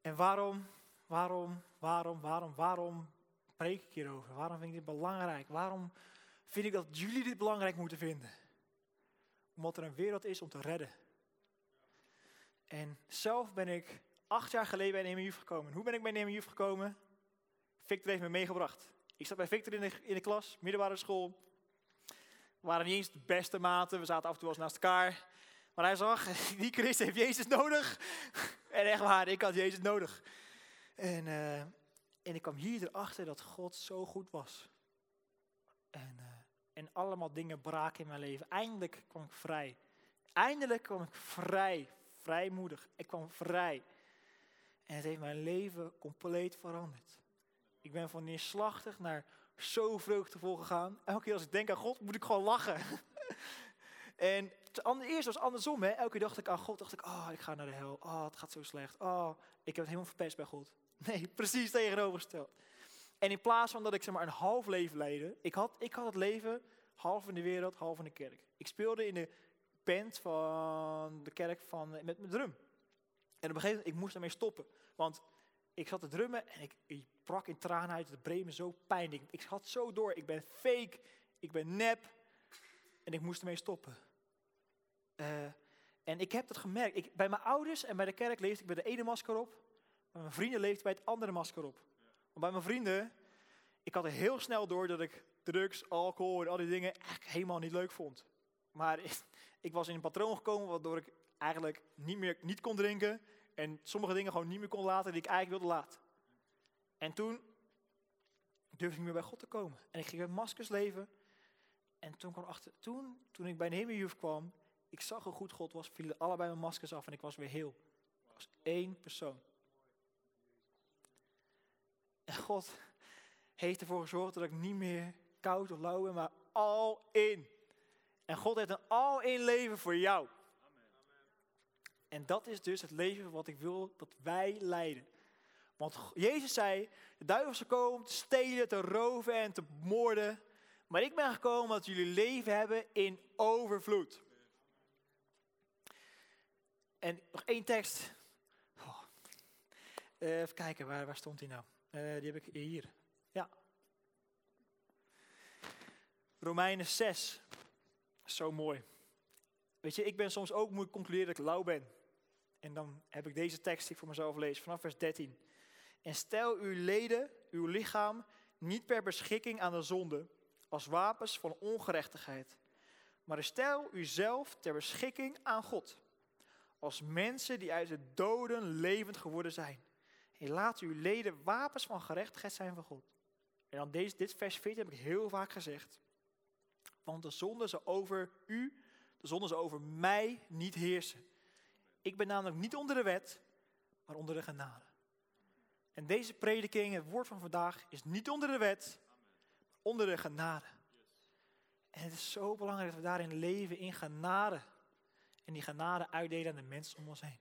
En waarom, waarom, waarom, waarom, waarom preek ik hierover? Waarom vind ik dit belangrijk? Waarom vind ik dat jullie dit belangrijk moeten vinden? Omdat er een wereld is om te redden. En zelf ben ik acht jaar geleden bij NMU gekomen. Hoe ben ik bij NMU gekomen? Victor heeft me meegebracht. Ik zat bij Victor in de, in de klas, middelbare school. We waren niet eens de beste maten, we zaten af en toe eens naast elkaar. Maar hij zag, die Christ heeft Jezus nodig. En echt waar, ik had Jezus nodig. En, uh, en ik kwam hier erachter dat God zo goed was. En, uh, en allemaal dingen braken in mijn leven. Eindelijk kwam ik vrij. Eindelijk kwam ik vrij, vrijmoedig. Ik kwam vrij. En het heeft mijn leven compleet veranderd. Ik ben van neerslachtig naar zo vreugdevol gegaan. Elke keer als ik denk aan God, moet ik gewoon lachen. en eerst was andersom. Hè. Elke keer dacht ik aan God, dacht ik, oh, ik ga naar de hel. Oh, het gaat zo slecht. Oh, ik heb het helemaal verpest bij God. Nee, precies tegenovergesteld. En in plaats van dat ik zeg maar een half leven leidde, ik had, ik had het leven half in de wereld, half in de kerk. Ik speelde in de band van de kerk van, met mijn drum. En op een gegeven moment, ik moest ermee stoppen. Want ik zat te drummen en ik, ik brak in tranen uit. Het breed zo pijn. Ik, ik had zo door. Ik ben fake. Ik ben nep. En ik moest ermee stoppen. Uh, en ik heb dat gemerkt. Ik, bij mijn ouders en bij de kerk leefde ik bij de ene masker op. Mijn vrienden leefde bij het andere masker op. Want bij mijn vrienden, ik had er heel snel door dat ik drugs, alcohol en al die dingen eigenlijk helemaal niet leuk vond. Maar ik, was in een patroon gekomen waardoor ik eigenlijk niet meer niet kon drinken. En sommige dingen gewoon niet meer kon laten die ik eigenlijk wilde laten. En toen durfde ik niet meer bij God te komen. En ik ging met maskers leven. En toen, kwam achter, toen, toen ik bij Nehemiah kwam, ik zag hoe goed God was, vielen allebei mijn maskers af en ik was weer heel. Ik was één persoon. En God heeft ervoor gezorgd dat ik niet meer koud of lauw ben, maar all in. En God heeft een all in leven voor jou. En dat is dus het leven wat ik wil dat wij leiden. Want Jezus zei, de duivel is gekomen te stelen, te roven en te moorden. Maar ik ben gekomen dat jullie leven hebben in overvloed. En nog één tekst. Oh. Uh, even kijken, waar, waar stond die nou? Uh, die heb ik hier. Ja. Romeinen 6. Zo mooi. Weet je, ik ben soms ook moet concluderen dat ik lauw ben. En dan heb ik deze tekst die ik voor mezelf lees, vanaf vers 13. En stel uw leden, uw lichaam, niet per beschikking aan de zonde, als wapens van ongerechtigheid. Maar stel uzelf ter beschikking aan God, als mensen die uit de doden levend geworden zijn. En laat uw leden wapens van gerechtigheid zijn van God. En dan deze, dit vers 14 heb ik heel vaak gezegd. Want de zonde zal over u, de zonde zal over mij niet heersen. Ik ben namelijk niet onder de wet, maar onder de genade. En deze prediking, het woord van vandaag, is niet onder de wet, maar onder de genade. En het is zo belangrijk dat we daarin leven in genade. En die genade uitdelen aan de mensen om ons heen.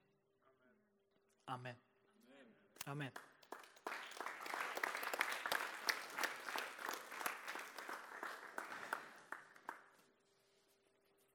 Amen. Amen.